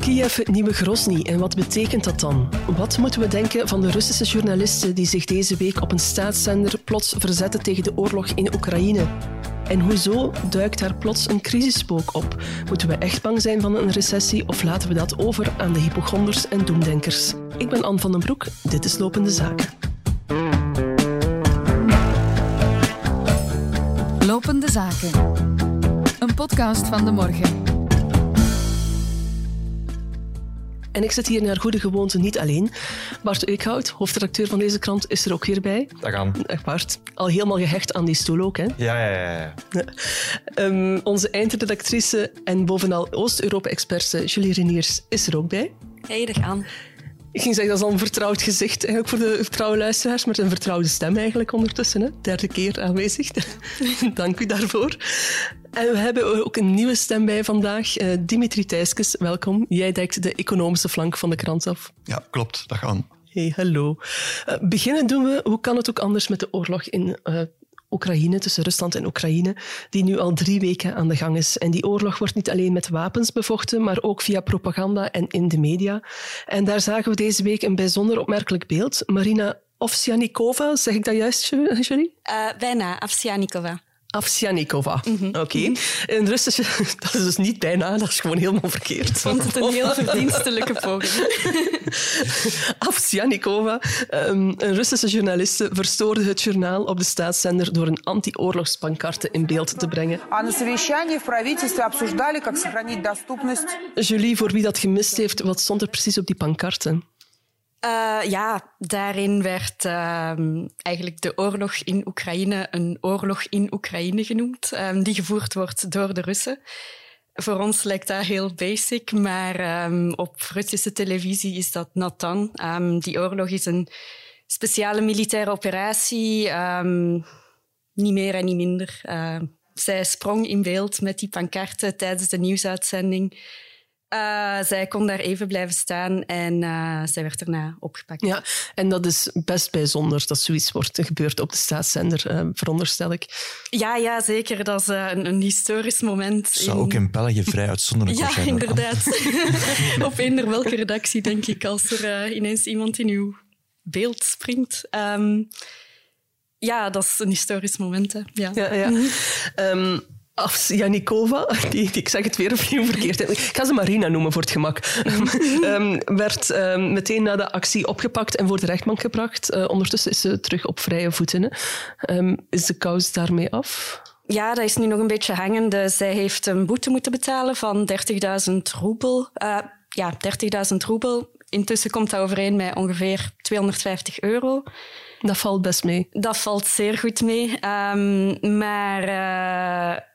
Kiev het nieuwe Grozny en wat betekent dat dan? Wat moeten we denken van de Russische journalisten die zich deze week op een staatszender plots verzetten tegen de oorlog in Oekraïne? En hoezo duikt daar plots een crisispook op? Moeten we echt bang zijn van een recessie of laten we dat over aan de hypochonders en doemdenkers? Ik ben Anne van den Broek, dit is Lopende Zaken. Lopende Zaken. Een podcast van de morgen. En ik zit hier naar goede gewoonte niet alleen. Bart Eekhout, hoofdredacteur van deze krant, is er ook weer bij. Dag aan. Dag Bart. Al helemaal gehecht aan die stoel ook, hè? Ja, ja, ja. ja. Um, onze eindredactrice en bovenal Oost-Europa-experte Julie Reniers is er ook bij. Hey, dag aan. Ik ging zeggen, dat is al een vertrouwd gezicht eigenlijk voor de trouwe luisteraars, met een vertrouwde stem eigenlijk ondertussen. Hè? Derde keer aanwezig. Dank u daarvoor. En we hebben ook een nieuwe stem bij vandaag. Uh, Dimitri Thijskes, welkom. Jij dekt de economische flank van de krant af. Ja, klopt. Dag aan. Hey, hallo. Uh, beginnen doen we, hoe kan het ook anders met de oorlog in uh, Oekraïne, tussen Rusland en Oekraïne, die nu al drie weken aan de gang is. En die oorlog wordt niet alleen met wapens bevochten, maar ook via propaganda en in de media. En daar zagen we deze week een bijzonder opmerkelijk beeld. Marina Ovsjanikova, zeg ik dat juist, Julie? Uh, bijna, Ovsjanikova. Afsjanikova. Mm -hmm. Oké. Okay. Mm -hmm. Russische, dat is dus niet bijna, dat is gewoon helemaal verkeerd. Ik vond het een heel verdienstelijke poging. Afsjanikova, um, een Russische journaliste, verstoorde het journaal op de staatszender door een anti-oorlogspankarte in beeld te brengen. Julie, voor wie dat gemist heeft, wat stond er precies op die pankarte? Uh, ja, daarin werd uh, eigenlijk de oorlog in Oekraïne een oorlog in Oekraïne genoemd, um, die gevoerd wordt door de Russen. Voor ons lijkt dat heel basic, maar um, op Russische televisie is dat. Um, die oorlog is een speciale militaire operatie, niet meer en niet minder. Uh, zij sprong in beeld met die pankarten tijdens de nieuwsuitzending. Uh, zij kon daar even blijven staan en uh, zij werd daarna opgepakt. Ja, en dat is best bijzonder dat zoiets wordt gebeurd op de staatszender, uh, veronderstel ik. Ja, ja, zeker. Dat is een, een, historisch moment. Zou in... ook in België vrij uitzonderlijk ja, zijn. Ja, inderdaad. op eender welke redactie, denk ik, als er ineens iemand in uw beeld springt. Um, ja, dat is een historisch moment. Hè. Ja. ja, ja. um, Afsjanikova, die, die, ik zeg het weer opnieuw verkeerd, ik ga ze Marina noemen voor het gemak, um, werd um, meteen na de actie opgepakt en voor de rechtbank gebracht. Uh, ondertussen is ze terug op vrije voeten. Um, is de kous daarmee af? Ja, dat is nu nog een beetje hangende. Zij heeft een boete moeten betalen van 30.000 roebel. Uh, ja, 30.000 roebel. Intussen komt dat overeen met ongeveer 250 euro. Dat valt best mee. Dat valt zeer goed mee. maar... Uh,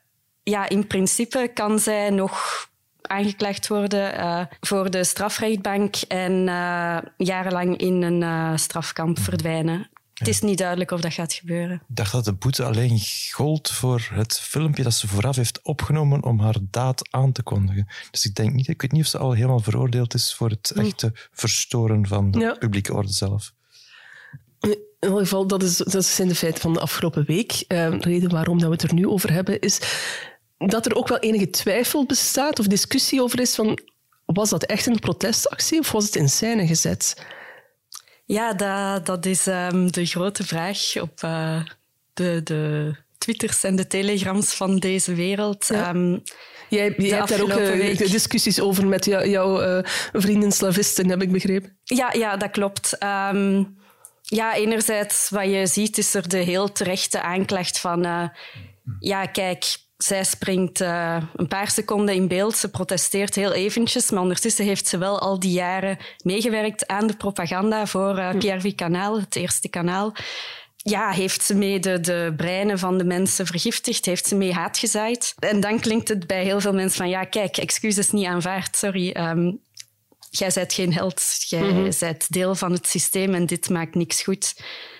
ja, in principe kan zij nog aangeklaagd worden uh, voor de strafrechtbank en uh, jarenlang in een uh, strafkamp verdwijnen. Het is niet duidelijk of dat gaat gebeuren. Ik dacht dat de boete alleen gold voor het filmpje dat ze vooraf heeft opgenomen om haar daad aan te kondigen. Dus ik denk niet, ik weet niet of ze al helemaal veroordeeld is voor het echte verstoren van de ja. publieke orde zelf. In ieder geval, dat, is, dat zijn de feiten van de afgelopen week. de reden waarom dat we het er nu over hebben is dat er ook wel enige twijfel bestaat of discussie over is van was dat echt een protestactie of was het in scène gezet? Ja, dat, dat is um, de grote vraag op uh, de, de Twitters en de telegrams van deze wereld. Ja. Um, Jij, jij hebt daar ook uh, discussies over met jou, jouw uh, vrienden slavisten, heb ik begrepen. Ja, ja dat klopt. Um, ja, enerzijds wat je ziet is er de heel terechte aanklacht van... ja, kijk, zij springt uh, een paar seconden in beeld, ze protesteert heel eventjes, maar ondertussen heeft ze wel al die jaren meegewerkt aan de propaganda voor uh, Pierre Kanaal, het eerste kanaal. Ja, heeft ze mee de, de breinen van de mensen vergiftigd, heeft ze mee haat gezaaid. En dan klinkt het bij heel veel mensen van, ja, kijk, excuses niet aanvaard, sorry. Um, jij bent geen held, jij mm -hmm. bent deel van het systeem en dit maakt niks goed.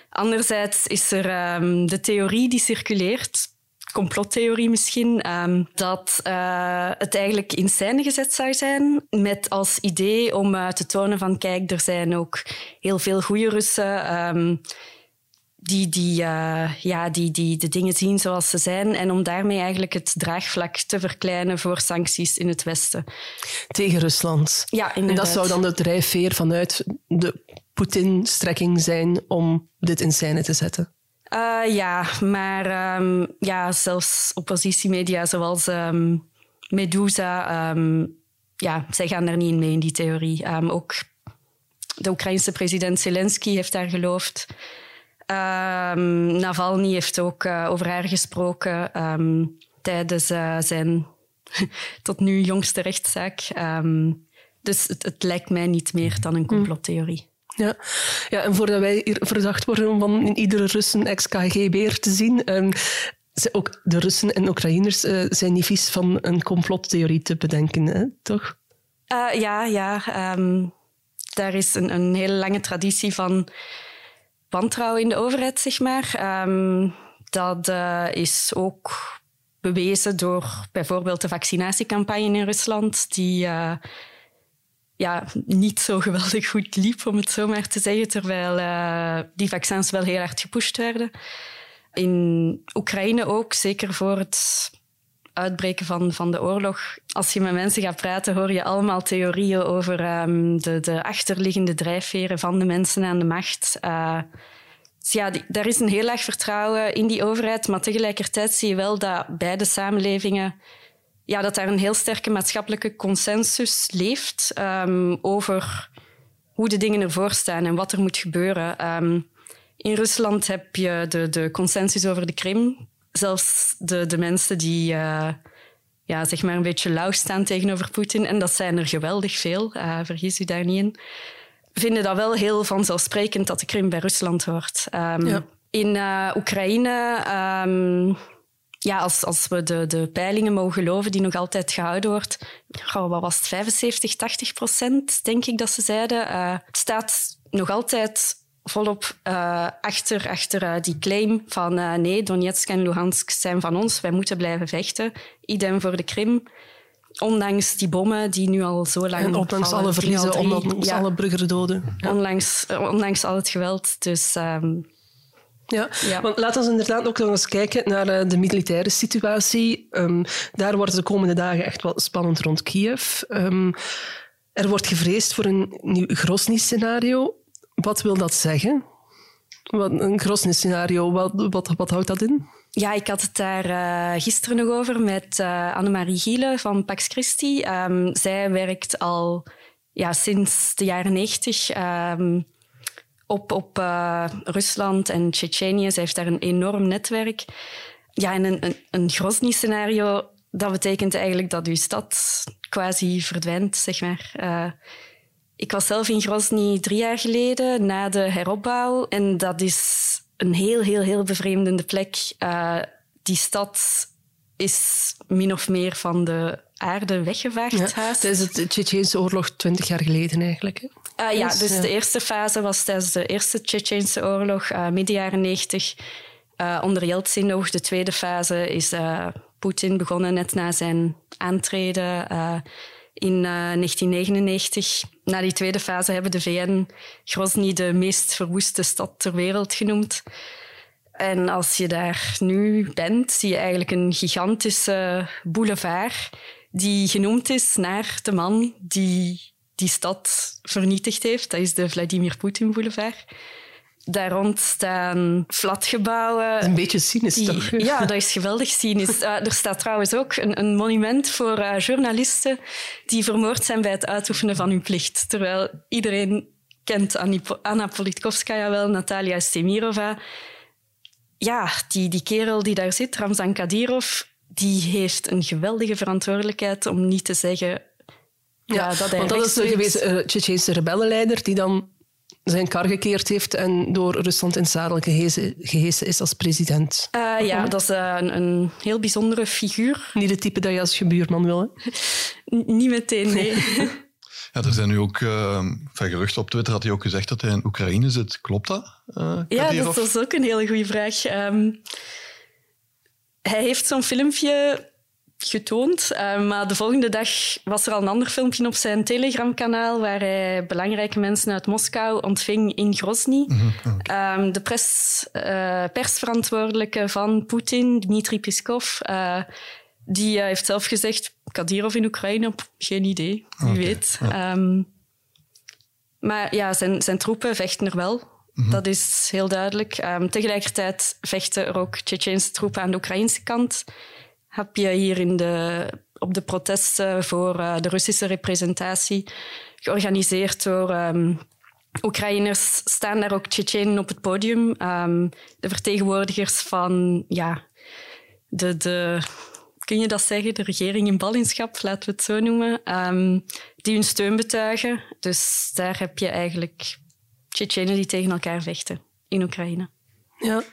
Anderzijds is er um, de theorie die circuleert, complottheorie misschien, um, dat uh, het eigenlijk in scène gezet zou zijn met als idee om uh, te tonen van kijk, er zijn ook heel veel goede Russen. Um, die, die, uh, ja, die, die de dingen zien zoals ze zijn en om daarmee eigenlijk het draagvlak te verkleinen voor sancties in het Westen. Tegen Rusland. Ja, inderdaad. En dat zou dan de drijfveer vanuit de Poetin-strekking zijn om dit in scène te zetten? Uh, ja, maar um, ja, zelfs oppositiemedia zoals um, Medusa, um, ja, zij gaan daar niet in mee in die theorie. ook de Oekraïnse president Zelensky heeft daar geloofd. Navalny heeft ook uh, over haar gesproken tijdens uh, zijn tot nu jongste rechtszaak. Dus het, het, lijkt mij niet meer dan een hm. complottheorie. Ja. ja, en voordat wij hier verdacht worden om van in iedere Rus een ex-KGB'er te zien, um, ook de Russen en Oekraïners uh, zijn niet vies van een complottheorie te bedenken, hè? toch? ja, ja. Um, daar is een, een hele lange traditie van wantrouwen in de overheid, zeg maar. Um, dat uh, is ook bewezen door bijvoorbeeld de vaccinatiecampagne in Rusland, die ja, niet zo geweldig goed liep, om het zo maar te zeggen, terwijl uh, die vaccins wel heel hard gepusht werden. In Oekraïne ook, zeker voor het uitbreken van, van de oorlog. Als je met mensen gaat praten, hoor je allemaal theorieën over um, de, de achterliggende drijfveren van de mensen aan de macht. Uh, ja, daar is een heel laag vertrouwen in die overheid, maar tegelijkertijd zie je wel dat beide samenlevingen ja, dat daar een heel sterke maatschappelijke consensus leeft um, over hoe de dingen ervoor staan en wat er moet gebeuren. Um, in Rusland heb je de, de consensus over de Krim, zelfs de, de mensen die uh, ja, zeg maar een beetje lauw staan tegenover Poetin, en dat zijn er geweldig veel, uh, vergis u daar niet in, vinden dat wel heel vanzelfsprekend dat de Krim bij Rusland hoort. Um, ja. In uh, Oekraïne, ja, als, als we de, de peilingen mogen geloven, die nog altijd gehouden wordt, wat was het, 75, 80 procent, denk ik dat ze zeiden. het staat nog altijd volop uh, achter, achter uh, die claim van uh, nee, Donetsk en Luhansk zijn van ons, wij moeten blijven vechten. Idem voor de Krim. Ondanks die bommen die nu al zo lang. En ondanks alle verliezen, ondanks ja. alle burgerdoden. Ja. Ondanks, ondanks al het geweld. Dus. Um, ja, ja. want laten we inderdaad ook nog eens kijken naar de militaire situatie. Um, daar wordt de komende dagen echt wel spannend rond Kiev. Um, er wordt gevreesd voor een nieuw Grozny-scenario. Wat wil dat zeggen? Wat, een Grosny-scenario, wat, wat, wat houdt dat in? Ja, ik had het daar uh, gisteren nog over met uh, Annemarie Giele van Pax Christi. Um, zij werkt al ja, sinds de jaren negentig um, op, op uh, Rusland en Tsjetsjenië. Zij heeft daar een enorm netwerk. Ja, en een, een, een Grozny-scenario, dat betekent eigenlijk dat uw stad quasi verdwijnt, zeg maar. Ik was zelf in Grozny drie jaar geleden na de heropbouw. En dat is een heel, heel, heel bevreemdende plek. Uh, die stad is min of meer van de aarde weggevaagd. Ja, tijdens de Tsjetsjeense oorlog twintig jaar geleden eigenlijk. Uh, ja, dus, dus de eerste fase was tijdens de eerste Tsjetsjeense oorlog, uh, midden jaren negentig. onder Yeltsin nog. De tweede fase is Poetin begonnen net na zijn aantreden in 1999. Eh, Na die tweede fase hebben de VN Grozny de meest verwoeste stad ter wereld genoemd. En als je daar nu bent, zie je eigenlijk een gigantische boulevard die genoemd is naar de man die die stad vernietigd heeft. Dat is de Vladimir Poetin Boulevard. Daar rond staan flatgebouwen. Een beetje cynisch, toch? Ja, dat is geweldig cynisch. Uh, er staat trouwens ook een, een monument voor uh, journalisten die vermoord zijn bij het uitoefenen van hun plicht. Terwijl iedereen kent Anna Politkovskaya wel, Natalia Stemirova. Ja, die, die kerel die daar zit, Ramzan Kadyrov, die heeft een geweldige verantwoordelijkheid om niet te zeggen ja, dat want dat is de gewezen uh, Tsjetsjeense rebellenleider die dan zijn kar gekeerd heeft en door Rusland in zadel gehesen, is als president. Uh, ja, dat is uh, een, een, heel bijzondere figuur. Niet het type dat je als je buurman wil, hè? Niet meteen, nee. Ja, er zijn nu ook uh, van geruchten op Twitter had hij ook gezegd dat hij in Oekraïne zit. Klopt dat? Uh, ja, dat is ook een hele goede vraag. Um, hij heeft zo'n filmpje getoond. Uh, maar de volgende dag was er al een ander filmpje op zijn Telegram-kanaal waar hij belangrijke mensen uit Moskou ontving in Grozny. Mm -hmm. de uh, persverantwoordelijke van Poetin, Dmitri Peskov, uh, die heeft zelf gezegd: Kadyrov in Oekraïne, geen idee, wie okay. weet. Ja. Um, maar ja, zijn, zijn troepen vechten er wel. Mhm. Dat is heel duidelijk. Um, tegelijkertijd vechten er ook Tsjetsjeense troepen aan de Oekraïnse kant. Heb je hier in de, op de protesten voor uh, de Russische representatie, georganiseerd door um, Oekraïners, staan daar ook Tsjetsjenen op het podium. Um, de vertegenwoordigers van ja, de, de, kun je dat zeggen, de regering in ballingschap, laten we het zo noemen, die hun steun betuigen. Dus daar heb je eigenlijk Tsjetsjenen die tegen elkaar vechten in Oekraïne. Ja,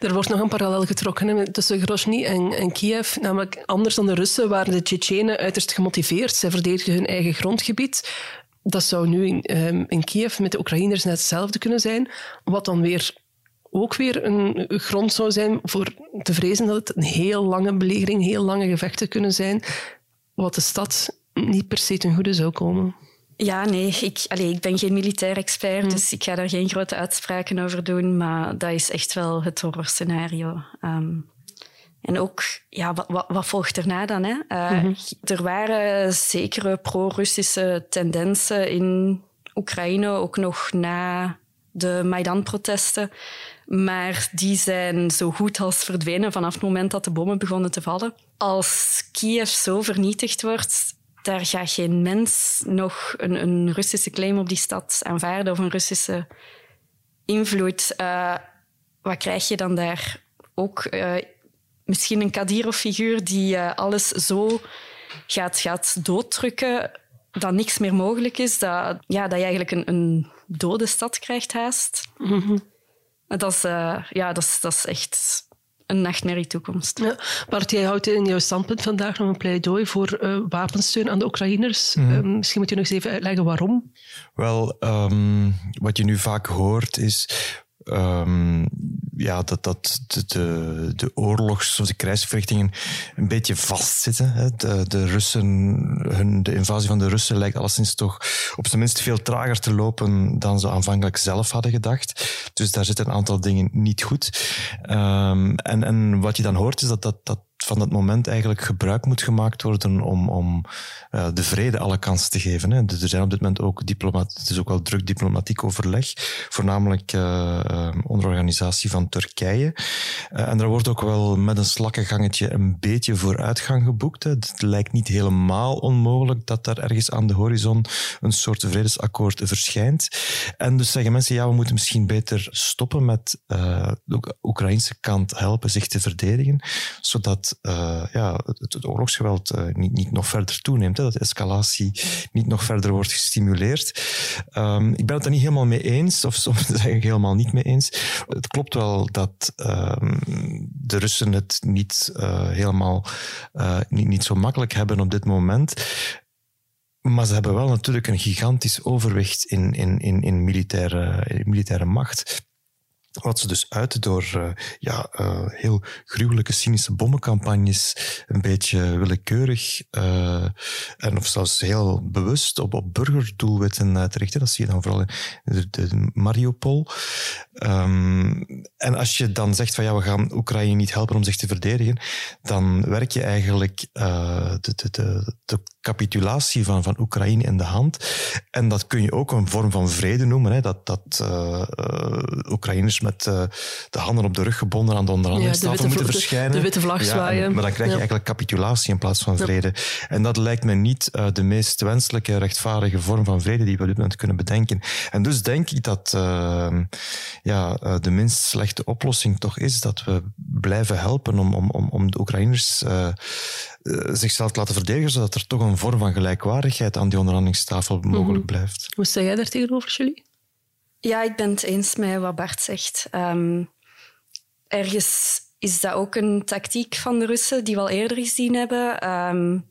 er wordt nog een parallel getrokken tussen Grozny en, Kiev. Namelijk, anders dan de Russen waren de Tsjetsjenen uiterst gemotiveerd. Zij verdedigen hun eigen grondgebied. Dat zou nu in, um, in Kiev met de Oekraïners net hetzelfde kunnen zijn. Wat dan weer ook weer een grond zou zijn voor te vrezen dat het een heel lange belegering, heel lange gevechten kunnen zijn. Wat de stad niet per se ten goede zou komen. Ja, nee, ik, allez, ik ben geen militair expert, hm. dus ik ga daar geen grote uitspraken over doen. Maar dat is echt wel het horrorscenario. Um, en ook, ja, wat, wat, volgt erna dan? Hè? Uh, mm Er waren zekere pro-Russische tendensen in Oekraïne, ook nog na de Maidan-protesten. Maar die zijn zo goed als verdwenen vanaf het moment dat de bommen begonnen te vallen. Als Kiev zo vernietigd wordt, daar gaat geen mens nog een, een, Russische claim op die stad aanvaarden of een Russische invloed. Uh, wat krijg je dan daar? Ook uh, misschien een Kadyrov-figuur die uh, alles zo gaat, gaat dooddrukken dat niks meer mogelijk is. Dat, ja, dat je eigenlijk een, een dode stad krijgt haast. Mm -hmm. dat, is, ja, dat, is, dat is echt een nachtmerrie toekomst. Ja, Bart, jij houdt in jouw standpunt vandaag nog een pleidooi voor uh, wapensteun aan de Oekraïners. Mm. Misschien moet je nog eens even uitleggen waarom. Wel, um, wat je nu vaak hoort is um, ja, dat, dat de, de, de oorlogs- of de krijgsverrichtingen een beetje vastzitten. De, Russen, hun, de invasie van de Russen lijkt alleszins toch op zijn minst veel trager te lopen dan ze aanvankelijk zelf hadden gedacht. Dus daar zitten een aantal dingen niet goed. Um, en, en wat je dan hoort is dat, dat, dat van dat moment eigenlijk gebruik moet gemaakt worden om, om uh, de vrede alle kansen te geven. Hè. Er zijn op dit moment ook diplomat, het is ook wel druk diplomatiek overleg, voornamelijk uh, onder organisatie van Turkije. En daar wordt ook wel met een slakkengangetje een beetje vooruitgang geboekt. Het lijkt niet helemaal onmogelijk dat daar ergens aan de horizon een soort vredesakkoord verschijnt. En dus zeggen mensen, ja, we moeten misschien beter stoppen met de Oekraïnse kant helpen zich te verdedigen, zodat uh, ja, het, het oorlogsgeweld uh, niet, niet nog verder toeneemt. Hè, dat de escalatie niet nog verder wordt gestimuleerd. Um, ik ben het er niet helemaal mee eens, of soms eigenlijk helemaal niet mee eens. Het klopt wel dat um, de Russen het niet uh, helemaal niet, niet zo makkelijk hebben op dit moment. Maar ze hebben wel natuurlijk een gigantisch overwicht in, in, in, in, militaire, in militaire macht. Wat ze dus uiten door uh, ja, uh, heel gruwelijke, cynische bommencampagnes, een beetje willekeurig uh, en of zelfs heel bewust op, op burgerdoelwitten te richten. Dat zie je dan vooral in de, Mariupol. Um, en als je dan zegt van ja, we gaan Oekraïne niet helpen om zich te verdedigen, dan werk je eigenlijk de, de, de, de capitulatie van, van Oekraïne in de hand. En dat kun je ook een vorm van vrede noemen. Hè? Dat, dat Oekraïners met uh, de handen op de rug gebonden aan de onderhandelingstafel ja, moeten verschijnen. De, witte vlag zwaaien. Ja, maar dan krijg je eigenlijk capitulatie in plaats van vrede. En dat lijkt me niet uh, de meest wenselijke, rechtvaardige vorm van vrede die we op dit moment kunnen bedenken. En dus denk ik dat uh, ja, de minst slechte oplossing toch is dat we blijven helpen om, om, om, om de Oekraïners zichzelf te laten verdedigen, zodat er toch een vorm van gelijkwaardigheid aan die onderhandelingstafel mogelijk mhm. blijft. Hoe sta jij daar tegenover, Julie? Ja, ik ben het eens met wat Bart zegt. Um, ergens is dat ook een tactiek van de Russen die we al eerder gezien hebben. Um,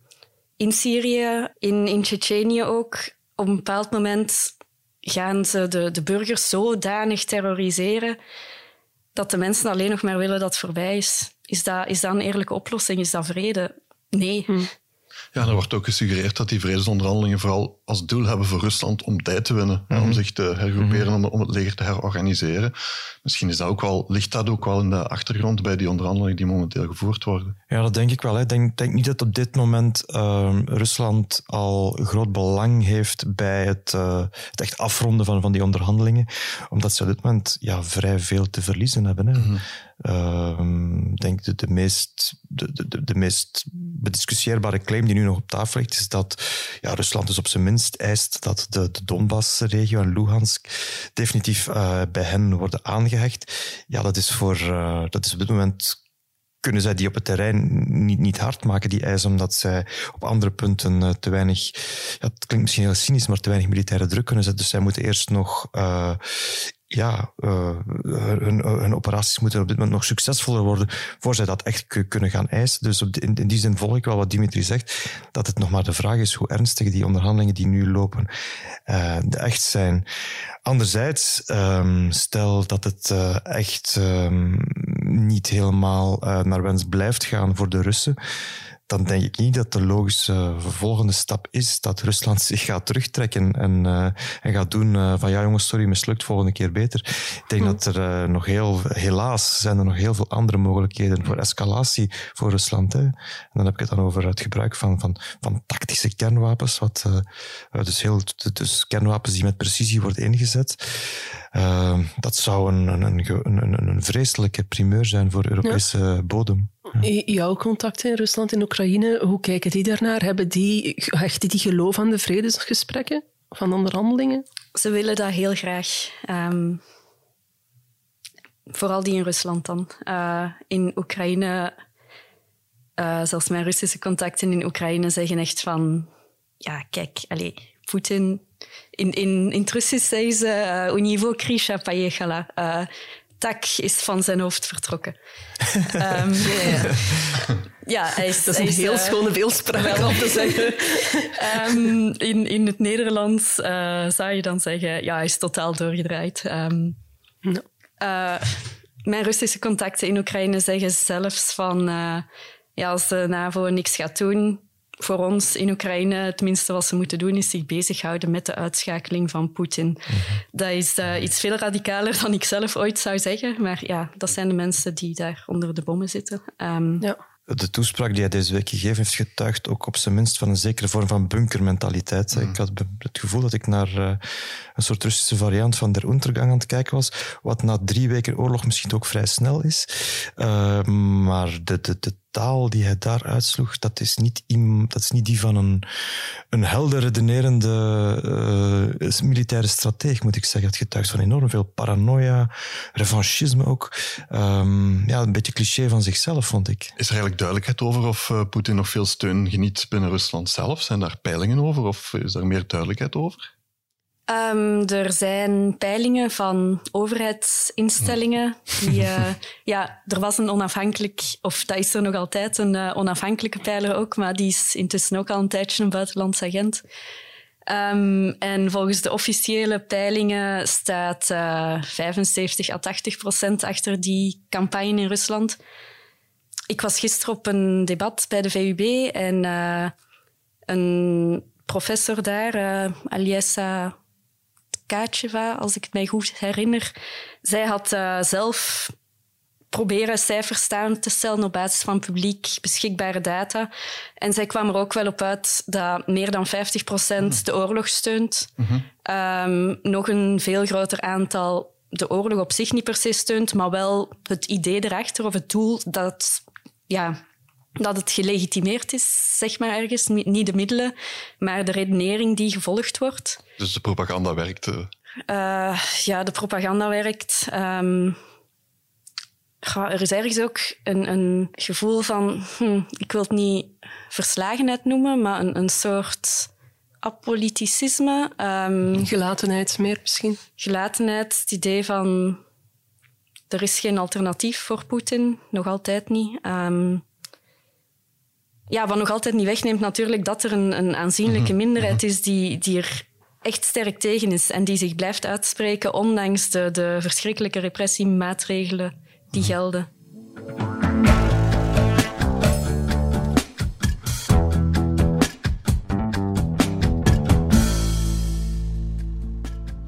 in Syrië, in, in ook. Op een bepaald moment gaan ze de, de burgers zodanig terroriseren dat de mensen alleen nog maar willen dat het voorbij is. Is dat, is dat een eerlijke oplossing? Is dat vrede? Nee. Hm. Ja, er wordt ook gesuggereerd dat die vredesonderhandelingen vooral als doel hebben voor Rusland om tijd te winnen, om mhm. zich te hergroeperen, mhm. om, om, het leger te herorganiseren. Misschien is dat ook wel, ligt dat ook wel in de achtergrond bij die onderhandelingen die momenteel gevoerd worden. Ja, dat denk ik wel. Ik denk, denk niet dat op dit moment uh, Rusland al groot belang heeft bij het, uh, het echt afronden van, van die onderhandelingen, omdat ze op dit moment ja, vrij veel te verliezen hebben. Hè. Mhm. Ehm, ik denk de, de, meest, de, de, de meest bediscussieerbare claim die nu nog op tafel ligt, is dat ja, Rusland dus op zijn minst eist dat de, de Donbass-regio en Luhansk definitief uh, bij hen worden aangehecht. Ja, dat is, voor, uh, dat is op dit moment kunnen zij die op het terrein niet, niet hard maken, die eisen, omdat zij op andere punten uh, te weinig, ja, het klinkt misschien heel cynisch, maar te weinig militaire druk kunnen zetten. Dus zij moeten eerst nog ja, uh, hun, operaties moeten op dit moment nog succesvoller worden voor zij dat echt kunnen gaan eisen. Dus op in, die zin volg ik wel wat Dimitri zegt, dat het nog maar de vraag is hoe ernstig die onderhandelingen die nu lopen uh, echt zijn. Anderzijds, um, stel dat het uh, echt um, niet helemaal naar wens blijft gaan voor de Russen, dan denk ik niet dat de logische volgende stap is dat Rusland zich gaat terugtrekken en, uh, en gaat doen uh, van ja jongens, sorry, mislukt, volgende keer beter. Ik denk hm. dat er uh, nog heel, helaas zijn er nog heel veel andere mogelijkheden voor escalatie voor Rusland. Hè. En dan heb ik het dan over het gebruik van, van, van tactische kernwapens, wat, dus, heel, dus kernwapens die met precisie worden ingezet. dat zou een, een, een, een, een vreselijke primeur zijn voor Europese bodem. Jouw contacten in Rusland en Oekraïne, hoe kijken die daarnaar? Hebben die, hechten die geloof aan de vredesgesprekken van onderhandelingen? Ze willen dat heel graag. Ehm, vooral die in Rusland dan. Eh, in Oekraïne, uh, zelfs mijn Russische contacten in Oekraïne zeggen echt van... Ja, kijk, allez, Poetin... In, in, in het Russisch zeggen ze... Uh, niveau tak is van zijn hoofd vertrokken. um, ja, hij is, dat is een heel uh, schone beeldspraak om te zeggen. um, in, in het Nederlands uh, zou je dan zeggen, ja, hij is totaal doorgedraaid. Um, no. uh, mijn Russische contacten in Oekraïne zeggen zelfs van, ja, als de NAVO niks gaat doen, voor ons in Oekraïne het minste wat ze moeten doen is zich bezighouden met de uitschakeling van Poetin. Mhm. Dat is uh, iets veel radicaler dan ik zelf ooit zou zeggen. Maar ja, dat zijn de mensen die daar onder de bommen zitten. Um, ja. De toespraak die hij deze week gegeven heeft getuigd ook op zijn minst van een zekere vorm van bunkermentaliteit. Mm. Ik had het gevoel dat ik naar uh, een soort Russische variant van der Untergang aan het kijken was, wat na drie weken oorlog misschien ook vrij snel is. Uh, maar de, de, de taal die hij daar uitsloeg, dat is niet, dat is niet die van een, een helder redenerende uh, militaire strateeg, moet ik zeggen. Het getuigt van enorm veel paranoia, revanchisme ook. Um, ja, een beetje cliché van zichzelf, vond ik. Is er eigenlijk duidelijkheid over of uh, Poetin nog veel steun geniet binnen Rusland zelf? Zijn daar peilingen over of is er meer duidelijkheid over? Um, er zijn peilingen van overheidsinstellingen. Die, uh, ja, er was een onafhankelijk, of dat is er nog altijd, een uh, onafhankelijke peiler ook, maar die is intussen ook al een tijdje een buitenlands agent. Um, en volgens de officiële peilingen staat uh, eh, 75 à 80 procent achter die campagne in Rusland. Ik was gisteren op een debat bij de VUB en een professor daar, Aliessa Kacheva, als ik het mij goed herinner. Zij had uh, zelf proberen cijfers staan te stellen op basis van publiek beschikbare data. En zij kwam er ook wel op uit dat meer dan 50 procent de oorlog steunt. Mm um, nog een veel groter aantal de oorlog op zich niet per se steunt, maar wel het idee erachter of het doel dat ja, dat het gelegitimeerd is, zeg maar ergens. Niet de middelen, maar de redenering die gevolgd wordt. Dus de propaganda werkt? Uh... ja, de propaganda werkt. Um, er is ergens ook een, een gevoel van, hm, ik wil het niet verslagenheid noemen, maar een, een soort apoliticisme. Um, Gelatenheid meer misschien? Gelatenheid, het idee van er is geen alternatief voor Poetin, nog altijd niet. Um, ja, wat nog altijd niet wegneemt natuurlijk dat er een, een aanzienlijke mhm. minderheid is die, die er echt sterk tegen is en die zich blijft uitspreken ondanks de, de verschrikkelijke repressiemaatregelen die mhm. gelden.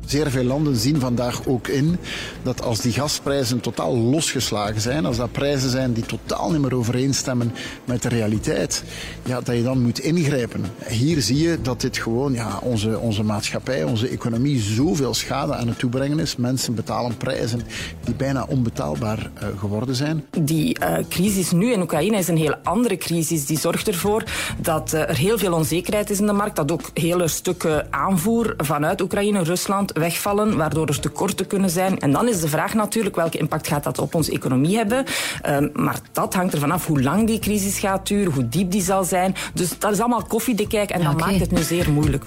Zeer veel landen zien vandaag ook in dat als die gasprijzen totaal losgeslagen zijn, als dat prijzen zijn die totaal niet meer overeenstemmen met de realiteit, ja, dat je dan moet ingrijpen. Hier zie je dat dit gewoon ja, onze, onze maatschappij, onze economie zoveel schade aan het toebrengen is. Mensen betalen prijzen die bijna onbetaalbaar uh, geworden zijn. Die uh, crisis nu in Oekraïne is een heel andere crisis. Die zorgt ervoor dat uh, er heel veel onzekerheid is in de markt, dat ook hele stukken aanvoer vanuit Oekraïne, Rusland wegvallen, waardoor er tekorten kunnen zijn. En dan is de vraag natuurlijk welke impact gaat dat op onze economie hebben. Uh, maar dat hangt ervan af hoe lang die crisis gaat duren, hoe diep die zal zijn. Dus dat is allemaal koffiedekijk en dat okay. maakt het nu zeer moeilijk.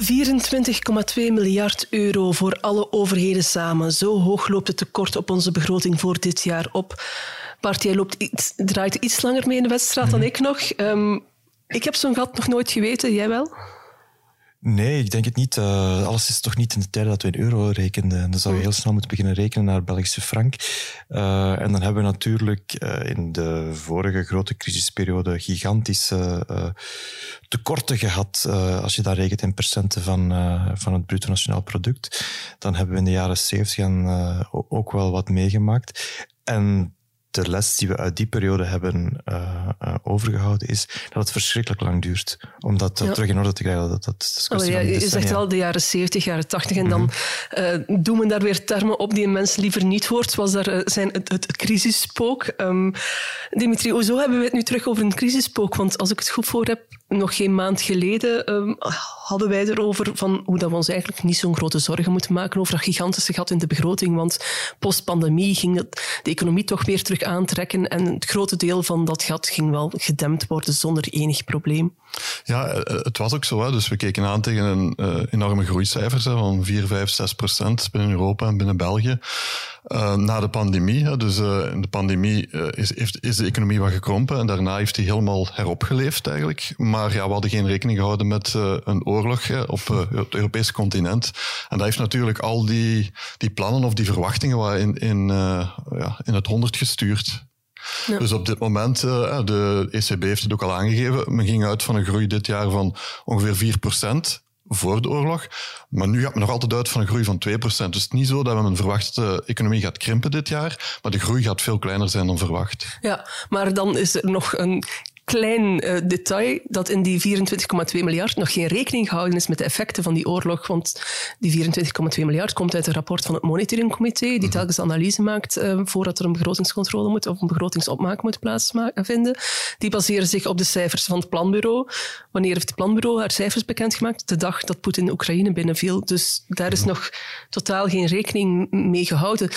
24,2 miljard euro voor alle overheden samen. Zo hoog loopt het tekort op onze begroting voor dit jaar op. Bart, jij loopt iets, draait iets langer mee in de wedstrijd dan mhm. ik nog. Um, ik heb zo'n gat nog nooit geweten, jij wel? Nee, ik denk het niet. Uh, alles is toch niet in de tijd dat we in euro rekenden. Dan zou je heel snel moeten beginnen rekenen naar Belgische frank. Uh, en dan hebben we natuurlijk uh, in de vorige grote crisisperiode gigantische tekorten gehad. als je dat rekent in percenten van, van het bruto nationaal product. Dan hebben we in de jaren zeventig ook wel wat meegemaakt. En de les die we uit die periode hebben uh, uh, overgehouden is dat het verschrikkelijk lang duurt om dat ja. terug in orde te krijgen. Dat, dat, oh, ja, je zegt wel de jaren 70, jaren 80 en dan mm -hmm. uh, doen we daar weer termen op die een mens liever niet hoort, zoals daar zijn het, het crisisspook. Um, Dimitri, hoezo hebben we het nu terug over een crisisspook? Want als ik het goed voor heb, nog geen maand geleden um, hadden wij erover van hoe dat we ons eigenlijk niet zo'n grote zorgen moeten maken over dat gigantische gat in de begroting. Want post-pandemie ging de economie toch weer terug aantrekken en het grote deel van dat gat ging wel gedempt worden zonder enig probleem. Ja, eh, het was ook zo. Hè. Dus we keken aan tegen een uh, enorme groeicijfers hè, van 4, 5, 6 procent binnen Europa en binnen België. Na de pandemie. Hè. Dus in de pandemie is, is de economie wat gekrompen en daarna heeft hij helemaal heropgeleefd eigenlijk. Maar ja, we hadden geen rekening gehouden met een oorlog hè, op het Europese continent. En dat heeft natuurlijk al die, die plannen of die verwachtingen in, in, ja, in het honderd gestuurd. Dus op dit moment, uh, de ECB heeft het ook al aangegeven, men ging uit van een groei dit jaar van ongeveer 4% voor de oorlog. Maar nu gaat men nog altijd uit van een groei van 2%. Dus het is niet zo dat we een verwachte economie gaat krimpen dit jaar, maar de groei gaat veel kleiner zijn dan verwacht. Ja, maar dan is er nog een klein uh, detail dat in die 24,2 miljard nog geen rekening gehouden is met de effecten van die oorlog. Want die 24,2 miljard komt uit een rapport van het monitoringcomité, die mhm. telkens analyse maakt uh, voordat er een begrotingscontrole moet of een begrotingsopmaak moet plaatsvinden. Die baseren zich op de cijfers van het planbureau. Wanneer heeft het planbureau haar cijfers bekendgemaakt? De dag dat Poetin Oekraïne binnenviel. Dus daar is mhm. nog totaal geen rekening mee gehouden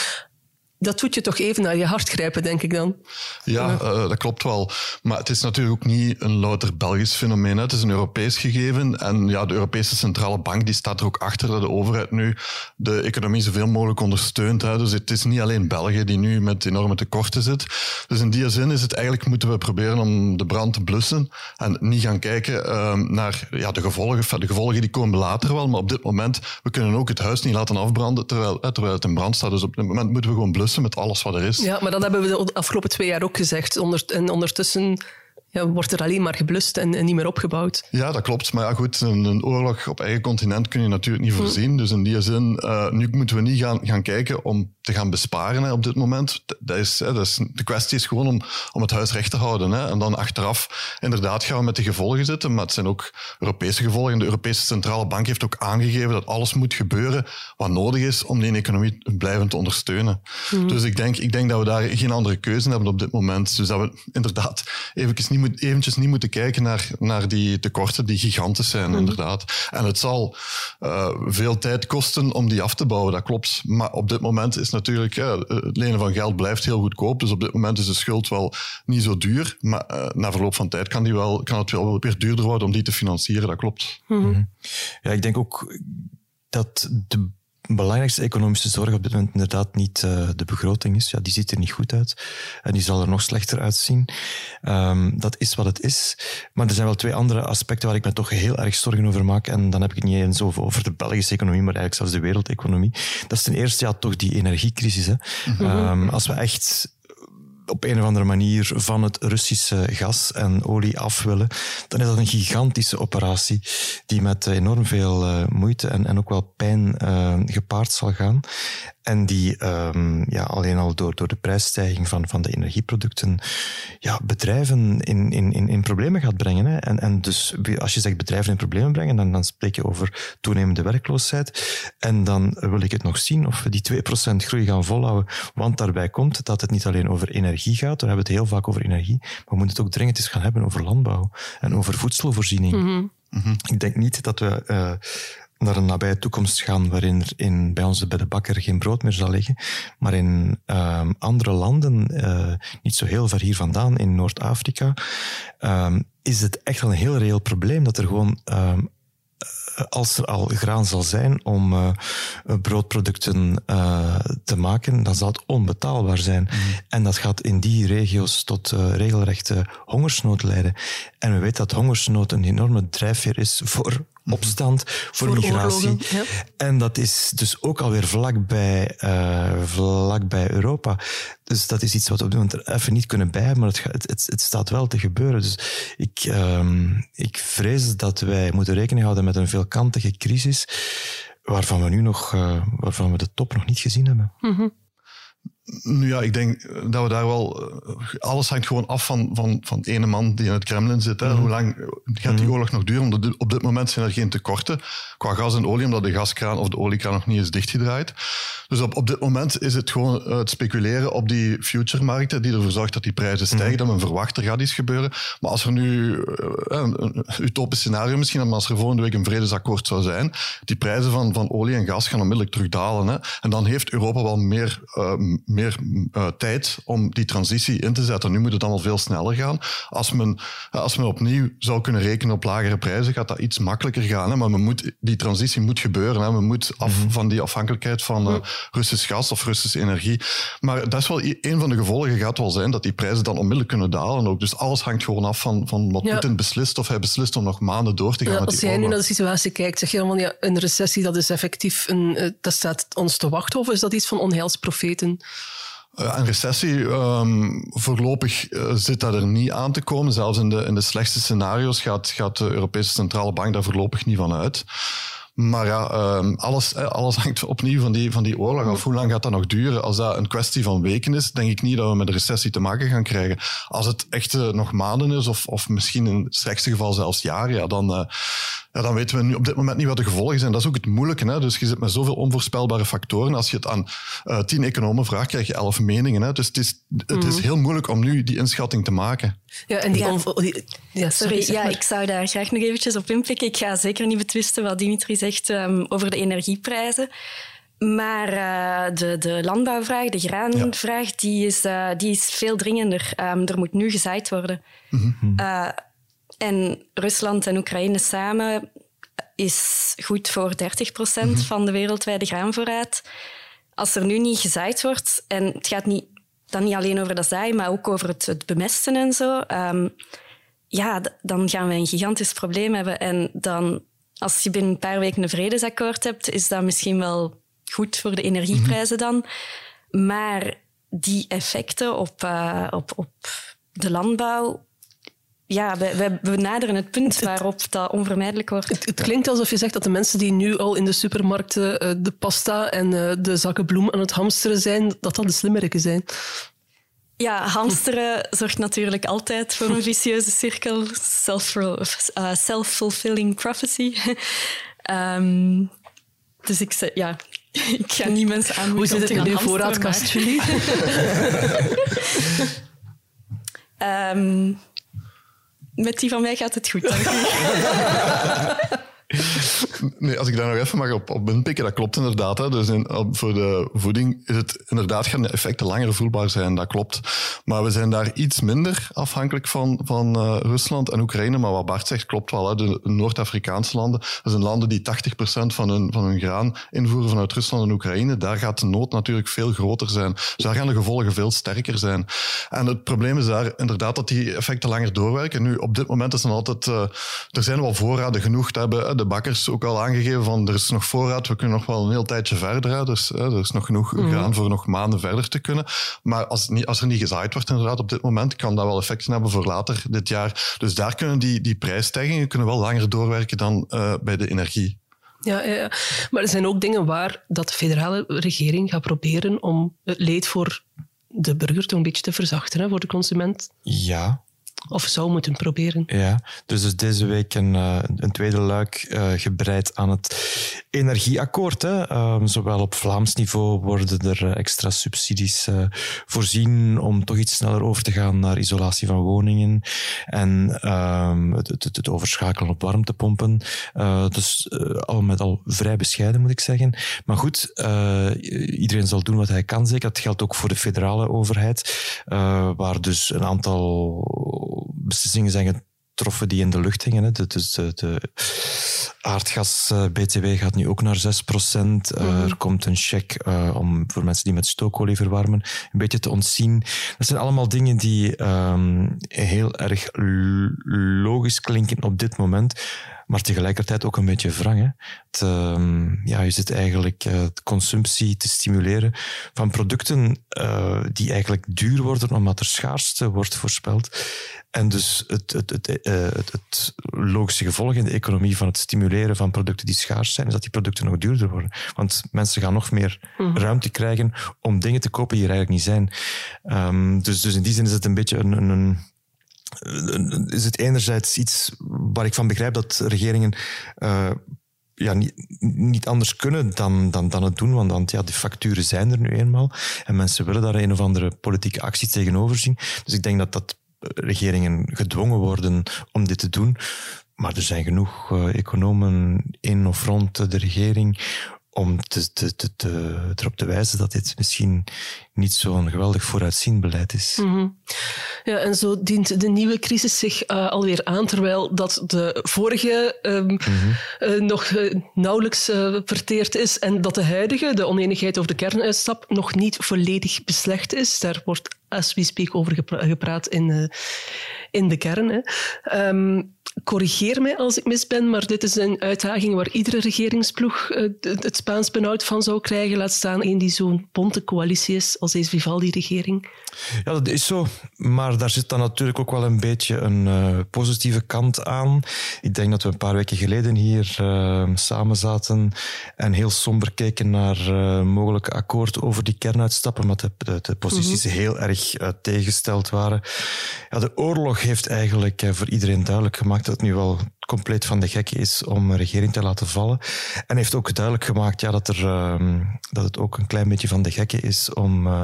dat doet je toch even naar je hart grijpen, denk ik dan. Ja, uh, dat klopt wel. Maar het is natuurlijk ook niet een louter Belgisch fenomeen. Het is een Europees gegeven. En ja, de Europese Centrale Bank die staat er ook achter dat de overheid nu de economie zoveel mogelijk ondersteunt. Hè. Dus het is niet alleen België die nu met enorme tekorten zit. Dus in die zin is het eigenlijk moeten we proberen om de brand te blussen. En niet gaan kijken uh, naar ja, de gevolgen. De gevolgen die komen later wel. Maar op dit moment, we kunnen ook het huis niet laten afbranden terwijl, terwijl het in brand staat. Dus op dit moment moeten we gewoon blussen met alles wat er is. Ja, maar dat hebben we de afgelopen twee jaar ook gezegd. En ondertussen ja, wordt er alleen maar geblust en, en, niet meer opgebouwd. Ja, dat klopt. Maar ja, goed, een, een oorlog op eigen continent kun je natuurlijk niet hm. voorzien. Dus in die zin, uh, nu moeten we niet gaan, gaan kijken om te gaan besparen hè, op dit moment. Dat is, hè, dat is, de kwestie is gewoon om, om het huis recht te houden. Hè. En dan achteraf, inderdaad, gaan we met de gevolgen zitten. Maar het zijn ook Europese gevolgen. De Europese Centrale Bank heeft ook aangegeven dat alles moet gebeuren wat nodig is om die economie blijvend te ondersteunen. Hm. Dus ik denk, ik denk dat we daar geen andere keuze hebben op dit moment. Dus dat we inderdaad even niet moet, eventjes niet moeten kijken naar, naar die tekorten die gigantisch zijn, mhm. inderdaad. En het zal uh, veel tijd kosten om die af te bouwen, dat klopt. Maar op dit moment is natuurlijk, uh, het lenen van geld blijft heel goedkoop. Dus op dit moment is de schuld wel niet zo duur. Maar uh, na verloop van tijd kan, die wel, kan het wel weer duurder worden om die te financieren, dat klopt. Mm Ja, ik denk ook dat de belangrijkste economische zorg op dit moment inderdaad niet uh, de begroting is. Ja, die ziet er niet goed uit en die zal er nog slechter uitzien. Um, dat is wat het is. Maar er zijn wel twee andere aspecten waar ik me toch heel erg zorgen over maak. En dan heb ik het niet eens over, over de Belgische economie, maar eigenlijk zelfs de wereldeconomie. Dat is ten eerste ja, toch die energiecrisis. Hè. Um, als we echt op een of andere manier van het Russische gas en olie af willen, dan is dat een gigantische operatie die met enorm veel uh, moeite en, en ook wel pijn uh, gepaard zal gaan. En die um, ja, alleen al door, door de prijsstijging van, van de energieproducten ja, bedrijven in, in, in, problemen gaat brengen. Hè. En, en dus als je zegt bedrijven in problemen brengen, dan, dan spreek je over toenemende werkloosheid. En dan wil ik het nog zien of we die 2% groei gaan volhouden. Want daarbij komt dat het niet alleen over energie gaat, we hebben het heel vaak over energie, maar we moeten het ook dringend eens gaan hebben over landbouw en over voedselvoorziening. Mm -hmm. Ik denk niet dat we uh, naar een nabije toekomst gaan waarin er in, bij ons bij de bakker geen brood meer zal liggen. Maar in uh, andere landen, uh, niet zo heel ver hier vandaan, in Noord-Afrika, uh, is het echt wel een heel reëel probleem dat er gewoon ehm, als er al graan zal zijn om uh, broodproducten uh, te maken, dan zal het onbetaalbaar zijn. Mm. En dat gaat in die regio's tot uh, regelrechte hongersnood leiden. En we weten dat hongersnood een enorme drijfveer is voor opstand, voor, voor migratie. En dat is dus ook alweer vlakbij, uh, vlakbij Europa. Dus dat is iets wat we op dit moment er even niet kunnen bij, maar het, het, het staat wel te gebeuren. Dus ik, um, ik vrees dat wij moeten rekening houden met een veelkantige crisis waarvan we nu nog, uh, waarvan we de top nog niet gezien hebben. Mm -hmm. Nu ja, ik denk dat we daar wel. Alles hangt gewoon af van, van, van de ene man die in het Kremlin zit. Hè. Mhm. Hoe lang gaat die mhm. oorlog nog duren? Omdat op dit moment zijn er geen tekorten qua gas en olie, omdat de gaskraan of de oliekraan nog niet is dichtgedraaid. Dus op, op dit moment is het gewoon het speculeren op die future-markten, die ervoor zorgt dat die prijzen stijgen. Mhm. Dat men verwacht, er gaat iets gebeuren. Maar als er nu eh, een, een utopisch scenario misschien, maar als er volgende week een vredesakkoord zou zijn, die prijzen van, van olie en gas gaan onmiddellijk terugdalen. Hè. En dan heeft Europa wel meer. Uh, meer uh, tijd om die transitie in te zetten. Nu moet het allemaal veel sneller gaan. Als men, als men opnieuw zou kunnen rekenen op lagere prijzen, gaat dat iets makkelijker gaan. Hè? Maar men moet, die transitie moet gebeuren. Hè? Men moet af mhm. van die afhankelijkheid van uh, Russisch gas of Russische energie. Maar dat is wel een van de gevolgen gaat wel zijn dat die prijzen dan onmiddellijk kunnen dalen. Ook. Dus alles hangt gewoon af van, van wat ja. Poetin beslist. Of hij beslist om nog maanden door te gaan. Ja, met als jij nu naar de situatie kijkt, zeg je dan van ja, een recessie dat is effectief een, uh, dat staat ons te wachten? Of is dat iets van onheilsprofeten? Uh, een recessie, um, voorlopig uh, zit dat er niet aan te komen. Zelfs in de, in de slechtste scenario's gaat, gaat de Europese Centrale Bank daar voorlopig niet van uit. Maar ja, um, alles, alles hangt opnieuw van die, van die oorlog af. Hoe lang gaat dat nog duren? Als dat een kwestie van weken is, denk ik niet dat we met een recessie te maken gaan krijgen. Als het echt nog maanden is, of, of misschien in het slechtste geval zelfs jaren, ja, dan, ja, dan weten we nu op dit moment niet wat de gevolgen zijn. Dat is ook het moeilijke. Hè? Dus je zit met zoveel onvoorspelbare factoren. Als je het aan uh, tien economen vraagt, krijg je elf meningen. Hè? Dus het is, het is mhm. heel moeilijk om nu die inschatting te maken. Ja, en die, ja. die ja, sorry, ja, ik zou daar graag nog eventjes op inpikken. Ik ga zeker niet betwisten wat Dimitri zegt um, over de energieprijzen. Maar uh, de, de landbouwvraag, de graanvraag, ja. die, is, uh, die is veel dringender. Um, er moet nu gezaaid worden. Mm -hmm. uh, en Rusland en Oekraïne samen is goed voor 30 procent mm -hmm. van de wereldwijde graanvoorraad. Als er nu niet gezaaid wordt, en het gaat niet, dan niet alleen over dat zaaien, maar ook over het, het bemesten en zo, um, ja, dan gaan we een gigantisch probleem hebben. En dan, als je binnen een paar weken een vredesakkoord hebt, is dat misschien wel goed voor de energieprijzen mm -hmm. dan. Maar die effecten op, uh, op, op de landbouw ja, we, we naderen het punt waarop dat onvermijdelijk wordt. Het, het, klinkt alsof je zegt dat de mensen die nu al in de supermarkten uh, de pasta en uh, de zakken bloem aan het hamsteren zijn, dat dat de slimmeriken zijn. Ja, hamsteren zorgt natuurlijk altijd voor een vicieuze cirkel. Eh, self-fulfilling prophecy. um, dus ik, zeg, ja, ik ga niet mensen aan Hoe zit het in uw voorraadkast, Julie? um, met die van mij gaat het goed, dank u. Nee, als ik daar nog even mag op, op inpikken, dat klopt inderdaad. Hè. Dus in, voor de voeding is het inderdaad gaan de effecten langer voelbaar zijn, dat klopt. Maar we zijn daar iets minder afhankelijk van, van uh, Rusland en Oekraïne. Maar wat Bart zegt klopt wel. Hè. De Noord-Afrikaanse landen, dat zijn landen die 80% van hun, van hun graan invoeren vanuit Rusland en Oekraïne. Daar gaat de nood natuurlijk veel groter zijn. Dus daar gaan de gevolgen veel sterker zijn. En het probleem is daar inderdaad dat die effecten langer doorwerken. Nu, op dit moment is dan altijd, uh, er zijn wel voorraden genoeg te hebben. Bakkers ook al aangegeven van er is nog voorraad, we kunnen nog wel een heel tijdje verder. Dus er is nog genoeg mm graan voor nog maanden verder te kunnen. Maar als, niet, als er niet gezaaid wordt inderdaad op dit moment, kan dat wel effecten hebben voor later dit jaar. Dus daar kunnen die, die prijsstijgingen kunnen wel langer doorwerken dan uh, bij de energie. Ja, ja, maar er zijn ook dingen waar dat de federale regering gaat proberen om het leed voor de burger toch een beetje te verzachten, hè, voor de consument. Ja, of zou moeten proberen. Ja, dus, dus deze week een, eh, een tweede luik uh, gebreid aan het energieakkoord. Hè. Um, zowel op Vlaams niveau worden er eh, extra subsidies voorzien om toch iets sneller over te gaan naar isolatie van woningen en um, het, het, het, overschakelen op warmtepompen. Dus al met al vrij bescheiden, moet ik zeggen. Maar goed, iedereen zal doen wat hij kan, zeker. Dat geldt ook voor de federale overheid, waar dus een aantal beslissingen zijn getroffen die in de lucht hingen. Hè. Dus de, de aardgas-BTW eh, gaat nu ook naar 6 procent. Eh, mhm. Er komt een check uh, om voor mensen die met stookolie verwarmen een beetje te ontzien. Dat zijn allemaal dingen die um, heel erg logisch klinken op dit moment maar tegelijkertijd ook een beetje wrang. Hè? Het, uh, ja, je zit eigenlijk uh, de consumptie te stimuleren van producten uh, die eigenlijk duur worden omdat er schaarste wordt voorspeld. En dus het, het, het, uh, het, het logische gevolg in de economie van het stimuleren van producten die schaars zijn, is dat die producten nog duurder worden. Want mensen gaan nog meer mm. ruimte krijgen om dingen te kopen die er eigenlijk niet zijn. Um, dus, dus in die zin is het een beetje een, een, een is het enerzijds iets waar ik van begrijp dat regeringen uh, ja, niet, niet anders kunnen dan, dan, dan het doen, want, want ja, de facturen zijn er nu eenmaal en mensen willen daar een of andere politieke actie tegenover zien. Dus ik denk dat dat regeringen gedwongen worden om dit te doen. Maar er zijn genoeg uh, economen in of rond de regering om te, te, te, te, erop te wijzen dat dit misschien niet zo'n geweldig vooruitziend beleid is. Mm -hmm. Ja, en zo dient de nieuwe crisis zich uh, alweer aan, terwijl dat de vorige um, mm -hmm. uh, nog uh, nauwelijks verteerd is en dat de huidige, de oneenigheid over de kernuitstap, nog niet volledig beslecht is. Daar wordt as we speak over gepra gepraat in, in de kern. Hè. Um, corrigeer mij als ik mis ben, maar dit is een uitdaging waar iedere regeringsploeg uh, het Spaans benauwd van zou krijgen. Laat staan een die zo'n bonte coalitie is als deze Vivaldi-regering. Ja, dat is zo. Maar daar zit dan natuurlijk ook wel een beetje een uh, positieve kant aan. Ik denk dat we een paar weken geleden hier uh, samen zaten en heel somber keken naar mogelijke akkoord over die kernuitstappen, de, de, de posities mhm. heel erg tegengesteld waren. Ja, de oorlog heeft eigenlijk voor iedereen duidelijk gemaakt dat het nu wel compleet van de gekke is om een regering te laten vallen. En heeft ook duidelijk gemaakt ja, dat, er, uh, dat het ook een klein beetje van de gekke is om uh,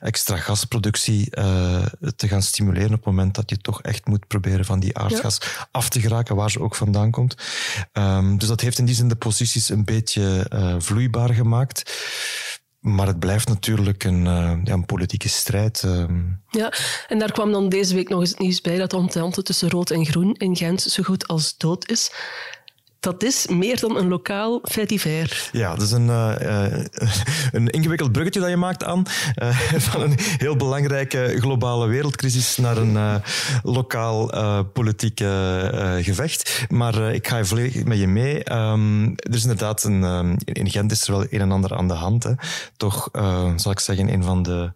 extra gasproductie uh, te gaan stimuleren op het moment dat je toch echt moet proberen van die aardgas ja. af te geraken, waar ze ook vandaan komt. Um, dus dat heeft in die zin de posities een beetje uh, vloeibaar gemaakt. Maar het blijft natuurlijk een, uh, ja, een politieke strijd. Uh. Ja, en daar kwam dan deze week nog eens het nieuws bij dat de ontente tussen rood en groen in Gent zo goed als dood is dat is meer dan een lokaal fait divers. Ja, dat is een, uh, een ingewikkeld bruggetje dat je maakt aan. Uh, van een heel belangrijke globale wereldcrisis naar een lokaal politiek gevecht. Maar ik ga volledig met je mee. Um, er is inderdaad een, um, in Gent is er wel een en ander aan de hand. Hè. Toch zal ik zeggen, een van de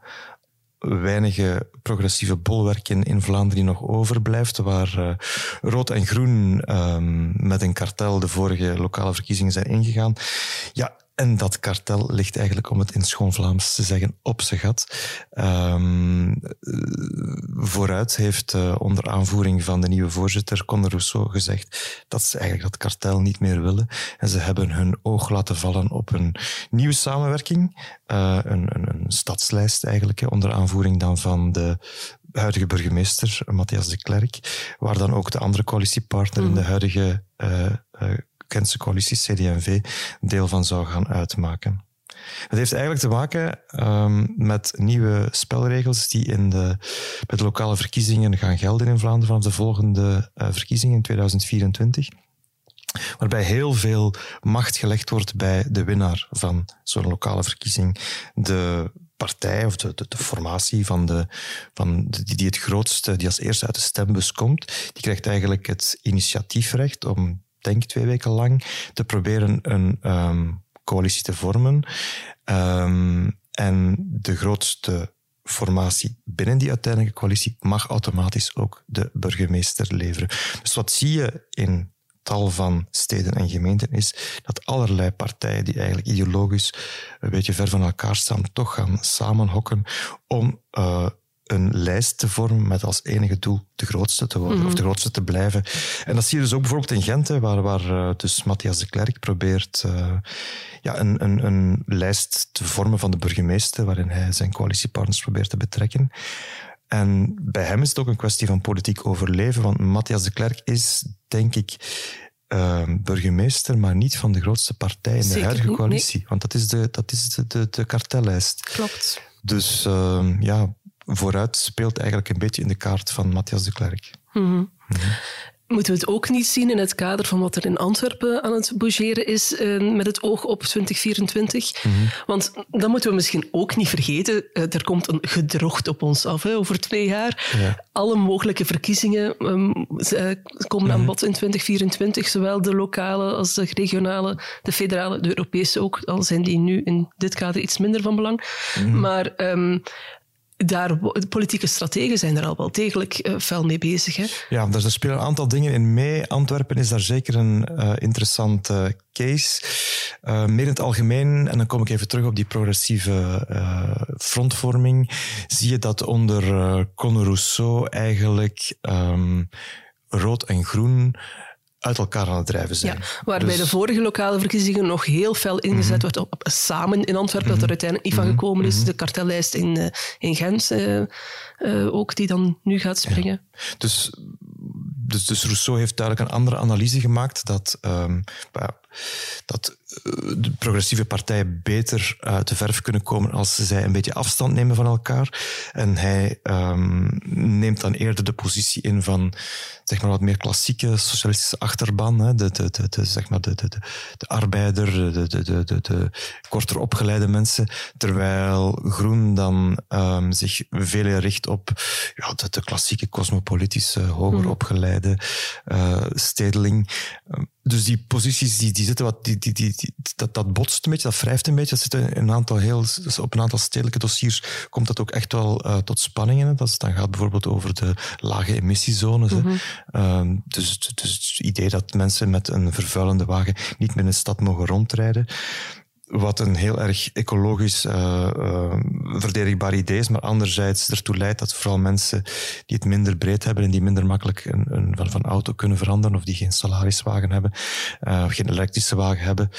weinige progressieve bolwerken in Vlaanderen die nog overblijft, waar uh, rood en groen um, met een kartel de vorige lokale verkiezingen zijn ingegaan. Ja, en dat kartel ligt eigenlijk, om het in schoon Vlaams te zeggen, op zijn gat. Um, vooruit heeft uh, onder aanvoering van de nieuwe voorzitter Conor Rousseau gezegd dat ze eigenlijk dat kartel niet meer willen. En ze hebben hun oog laten vallen op een nieuwe samenwerking. Uh, een, een, een, stadslijst eigenlijk, onder aanvoering dan van de huidige burgemeester, Matthias de Klerk, waar dan ook de andere coalitiepartner mm. in de huidige uh, Gentse coalitie, CD&V, deel van zou gaan uitmaken. Het heeft eigenlijk te maken um, met nieuwe spelregels die in de, bij de lokale verkiezingen gaan gelden in Vlaanderen vanaf de volgende uh, verkiezingen in 2024 waarbij heel veel macht gelegd wordt bij de winnaar van zo'n lokale verkiezing. De partij of de, de, formatie van de, van de, die het grootste, die als eerste uit de stembus komt, die krijgt eigenlijk het initiatiefrecht om denk twee weken lang, te proberen een ehm, coalitie te vormen. Ehm, en de grootste formatie binnen die uiteindelijke coalitie mag automatisch ook de burgemeester leveren. Dus wat zie je in tal van steden en gemeenten is dat allerlei partijen die eigenlijk ideologisch een beetje ver van elkaar staan, toch gaan samenhokken om uh, een lijst te vormen met als enige doel de grootste te worden, of mhm. de grootste te blijven. En dat zie je dus ook bijvoorbeeld in Gent, waar, waar uh, dus Matthias de Klerk probeert uh, ja, een, een, een lijst te vormen van de burgemeester, waarin hij zijn coalitiepartners probeert te betrekken. En bij hem is het ook een kwestie van politiek overleven, want Matthias de Klerk is, denk ik, uh, burgemeester, maar niet van de grootste partij in de huidige coalitie. Want dat is de, dat is de, de, de kartellijst. Klopt. Dus uh, ja, vooruit speelt eigenlijk een beetje in de kaart van Matthias de Klerk. Mm -hmm. Mm -hmm. Moeten we het ook niet zien in het kader van wat er in Antwerpen aan het bougeren is uh, met het oog op 2024? Mm -hmm. Want dat moeten we misschien ook niet vergeten. Uh, er komt een gedrocht op ons af hè, over twee jaar. Ja. Alle mogelijke verkiezingen um, komen aan bod in 2024, zowel de lokale als de regionale, de federale, de Europese ook, al zijn die nu in dit kader iets minder van belang. Maar um, daar, politieke strategen zijn er al wel degelijk uh, fel mee bezig. Hè? Ja, er spelen een aantal dingen in mee. Antwerpen is daar zeker een uh, interessante case. Uh, meer in het algemeen, en dan kom ik even terug op die progressieve frontvorming, zie je dat onder Conor Rousseau eigenlijk um, rood en groen uit elkaar aan het drijven zijn. Ja, waar dus... de vorige lokale verkiezingen nog heel fel ingezet mm -hmm. werd op samen in Antwerpen, dat er uiteindelijk niet van mhm. gekomen is. De kartellijst in, uh, in Gent uh, uh, ook, die dan nu gaat springen. Ja. Dus, dus, dus Rousseau heeft duidelijk een andere analyse gemaakt dat, um, dat de progressieve partijen beter uit de verf kunnen komen als zij een beetje afstand nemen van elkaar. En hij um, neemt dan eerder de positie in van zeg maar wat meer klassieke socialistische achterban, hè, de, de, de, de, zeg maar de, de, de, de arbeider, de, de, de, de, de korter opgeleide mensen, terwijl Groen dan um, zich veel richt op ja, de, de klassieke cosmopolitische, hoger hmm. opgeleide uh, stedeling. Dus die posities die, die zitten wat, die, die, die, dat, dat botst een beetje, dat wrijft een beetje. Dat zit in een aantal heel, dus op een aantal stedelijke dossiers komt dat ook echt wel uh, tot spanningen. Dat is, dan gaat bijvoorbeeld over de lage emissiezones. Mm -hmm. dus, dus het idee dat mensen met een vervuilende wagen niet meer in de stad mogen rondrijden wat een heel erg ecologisch uh, uh, verdedigbaar idee is, maar anderzijds ertoe leidt dat vooral mensen die het minder breed hebben en die minder makkelijk een, een van, van auto kunnen veranderen of die geen salariswagen hebben, uh, geen elektrische wagen hebben,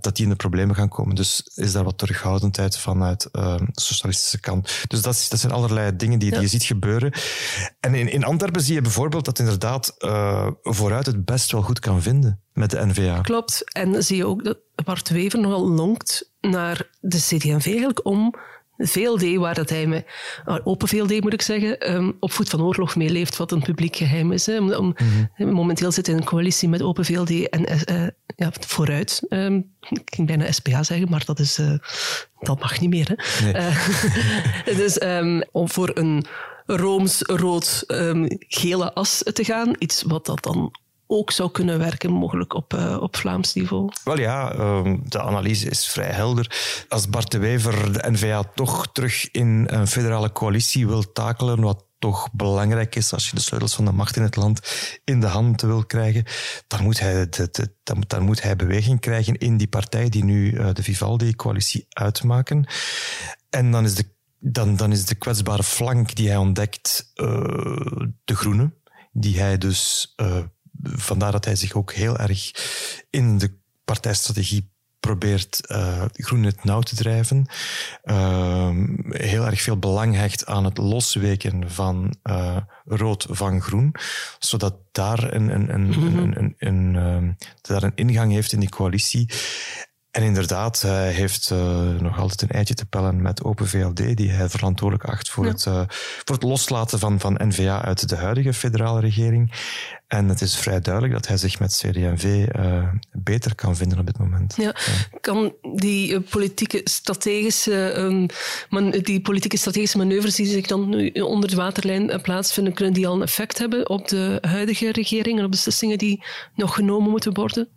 dat die in de problemen gaan komen. Dus is daar wat terughoudendheid vanuit de socialistische kant. Dus dat, is, dat zijn allerlei dingen die, die je ziet gebeuren. En in, in Antwerpen zie je bijvoorbeeld dat inderdaad vooruit het best wel goed kan vinden met de NVA. Klopt. En zie je ook dat Bart Wever nogal lonkt naar de CD&V eigenlijk om VLD, waar dat hij met open VLD moet ik zeggen, um, op voet van oorlog meeleeft, wat een publiek geheim is. Hè. Om, om, mm -hmm. Momenteel zit hij in een coalitie met open VLD en uh, ja, vooruit. Um, ik ging bijna SPA zeggen, maar dat, is, uh, dat mag niet meer. Hè. Nee. Uh, dus um, om voor een rooms-rood-gele as te gaan, iets wat dat dan ook zou kunnen werken, mogelijk op, uh, op Vlaams niveau? Wel ja, uh, de analyse is vrij helder. Als Bart de Wever de NVA toch terug in een federale coalitie wil takelen, wat toch belangrijk is als je de sleutels van de macht in het land in de hand wil krijgen, dan moet hij, dan, dan moet hij beweging krijgen in die partij die nu uh, de Vivaldi-coalitie uitmaken. En dan is de, dan, dan is de kwetsbare flank die hij ontdekt uh, de groene, die hij dus vandaar dat hij zich ook heel erg in de partijstrategie probeert uh, groen het nauw te drijven. Uh, heel erg veel belang hecht aan het losweken van uh, rood van groen, zodat daar een, een, een, mm -hmm. een, een, een daar een ingang heeft in die coalitie. En inderdaad, hij heeft uh, nog altijd een eitje te pellen met Open VLD, die hij verantwoordelijk acht voor, het, uh, voor het loslaten van, van NVA uit de huidige federale regering. En het is vrij duidelijk dat hij zich met CD&V uh, eh, beter kan vinden op dit moment. Ja. Kan die politieke strategische, um, die politieke strategische manoeuvres die zich dan nu onder de waterlijn plaatsvinden, kunnen die al een effect hebben op de huidige regering en op beslissingen die nog genomen moeten worden?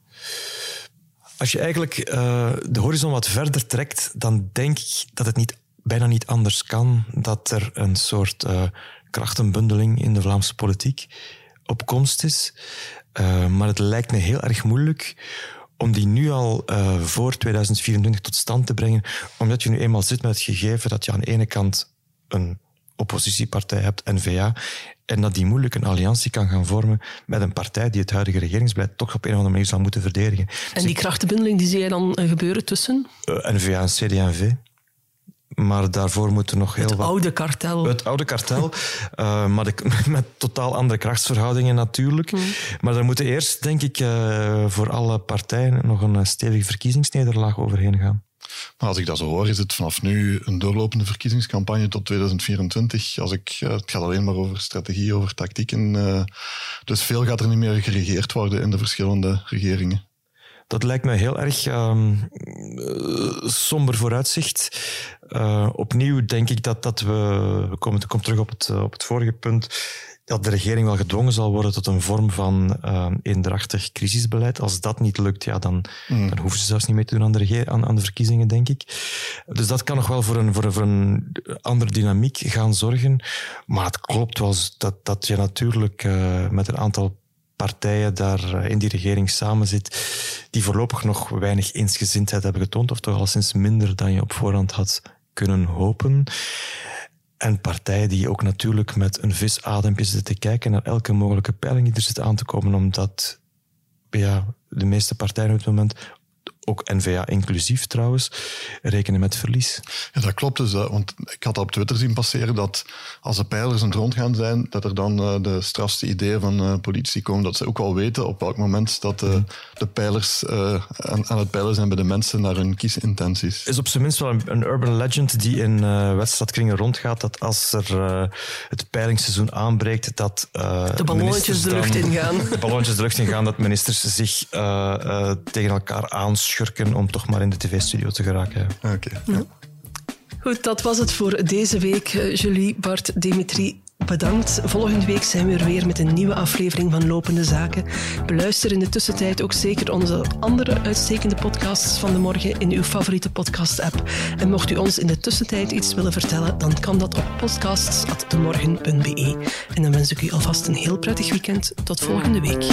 Als je eigenlijk uh, de horizon wat verder trekt, dan denk ik dat het niet, bijna niet anders kan dat er een soort uh, krachtenbundeling in de Vlaamse politiek op komst is. Uh, maar het lijkt me heel erg moeilijk om die nu al voor 2024 tot stand te brengen, omdat je nu eenmaal zit met het gegeven dat je aan de ene kant een oppositiepartij hebt, N-VA, en dat die moeilijk een alliantie kan gaan vormen met een partij die het huidige regeringsbeleid toch op een of andere manier zal moeten verdedigen. En dus die krachtenbundeling, die zie je dan eh, gebeuren tussen? Uh, eh, N-VA en CD&V. Maar daarvoor moet er nog heel het wat... Het oude kartel. Het oude kartel, uh, maar de, met totaal andere krachtsverhoudingen natuurlijk. Mm. Maar daar moeten eerst, denk ik, uh, voor alle partijen nog een stevige verkiezingsnederlaag overheen gaan. Maar als ik dat zo hoor, is het vanaf nu een doorlopende verkiezingscampagne tot 2024. Als ik, uh, het gaat alleen maar over strategie, over tactieken. Uh, dus veel gaat er niet meer geregeerd worden in de verschillende regeringen. Dat lijkt me heel erg um, somber vooruitzicht. Opnieuw denk ik dat, dat we, we komen, komen terug op het, op het vorige punt, dat de regering wel gedwongen zal worden tot een vorm van uh, eendrachtig crisisbeleid. Als dat niet lukt, ja, dan, mm. dan hoeven ze zelfs niet mee te doen aan de, aan, aan, de verkiezingen, denk ik. Dus dat kan nog wel voor een, voor, voor een andere dynamiek gaan zorgen. Maar het klopt wel dat, dat je natuurlijk uh, met een aantal partijen daar eh, in die regering samen zit, die voorlopig nog weinig eensgezindheid hebben getoond, of toch al sinds minder dan je op voorhand had kunnen hopen. En partijen die ook natuurlijk met een visadempje zitten te kijken naar elke mogelijke peiling die er zit aan te komen, omdat ja, de meeste partijen op het moment ook NVA inclusief trouwens, rekenen met verlies. Ja, dat klopt dus. Want ik had op Twitter zien passeren dat als de pijlers aan het rondgaan zijn, dat er dan uh, de strafste ideeën van uh, politie komen. Dat ze ook wel weten op welk moment dat uh, de pijlers aan, aan, het peilen zijn bij de mensen naar hun kiesintenties. Is op zijn minst wel een, een urban legend die in wedstrijdkringen rondgaat, dat als er het peilingsseizoen aanbreekt, dat de ballonnetjes de lucht ingaan. De ballonnetjes de lucht ingaan, dat ministers zich tegen elkaar aanschuiven om toch maar in de tv-studio te geraken. Oké. Ja. Goed, dat was het voor deze week. Eh, Julie, Bart, Dimitri, bedankt. Volgende week zijn we er weer met een nieuwe aflevering van Lopende Zaken. Beluister in de tussentijd ook zeker onze andere uitstekende podcasts van de morgen in uw favoriete podcast-app. En mocht u ons in de tussentijd iets willen vertellen, dan kan dat op podcasts.demorgen.be. En dan wens ik u alvast een heel prettig weekend. Tot volgende week.